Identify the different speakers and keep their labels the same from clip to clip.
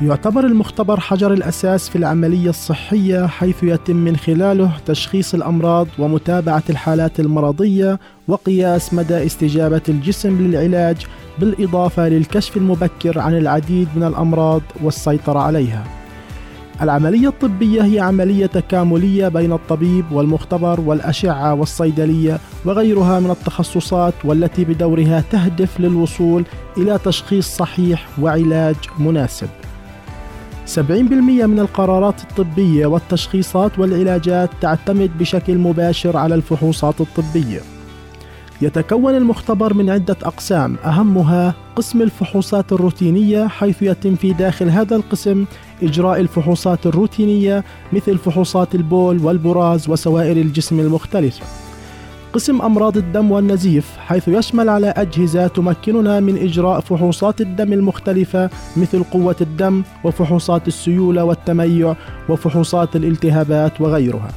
Speaker 1: يعتبر المختبر حجر الأساس في العملية الصحية حيث يتم من خلاله تشخيص الأمراض ومتابعة الحالات المرضية وقياس مدى استجابة الجسم للعلاج بالإضافة للكشف المبكر عن العديد من الأمراض والسيطرة عليها. العملية الطبية هي عملية تكاملية بين الطبيب والمختبر والأشعة والصيدلية وغيرها من التخصصات والتي بدورها تهدف للوصول إلى تشخيص صحيح وعلاج مناسب. 70% من القرارات الطبية والتشخيصات والعلاجات تعتمد بشكل مباشر على الفحوصات الطبية. يتكون المختبر من عدة أقسام أهمها قسم الفحوصات الروتينية حيث يتم في داخل هذا القسم إجراء الفحوصات الروتينية مثل فحوصات البول والبراز وسوائل الجسم المختلفة. قسم أمراض الدم والنزيف حيث يشمل على أجهزة تمكننا من إجراء فحوصات الدم المختلفة مثل قوة الدم وفحوصات السيولة والتميع وفحوصات الالتهابات وغيرها.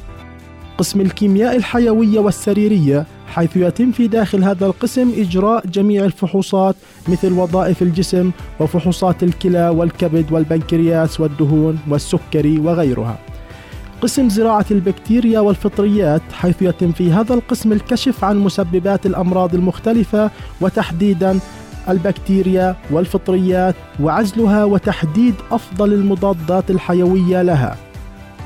Speaker 1: قسم الكيمياء الحيوية والسريرية حيث يتم في داخل هذا القسم إجراء جميع الفحوصات مثل وظائف الجسم وفحوصات الكلى والكبد والبنكرياس والدهون والسكري وغيرها. قسم زراعة البكتيريا والفطريات حيث يتم في هذا القسم الكشف عن مسببات الأمراض المختلفة وتحديدا البكتيريا والفطريات وعزلها وتحديد أفضل المضادات الحيوية لها.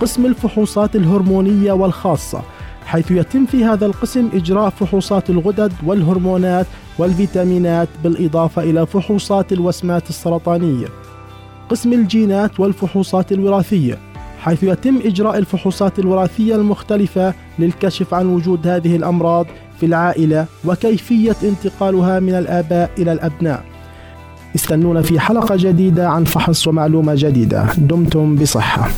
Speaker 1: قسم الفحوصات الهرمونية والخاصة حيث يتم في هذا القسم إجراء فحوصات الغدد والهرمونات والفيتامينات بالإضافة إلى فحوصات الوسمات السرطانية. قسم الجينات والفحوصات الوراثية حيث يتم إجراء الفحوصات الوراثية المختلفة للكشف عن وجود هذه الأمراض في العائلة وكيفية انتقالها من الآباء إلى الأبناء. استنونا في حلقة جديدة عن فحص ومعلومة جديدة دمتم بصحة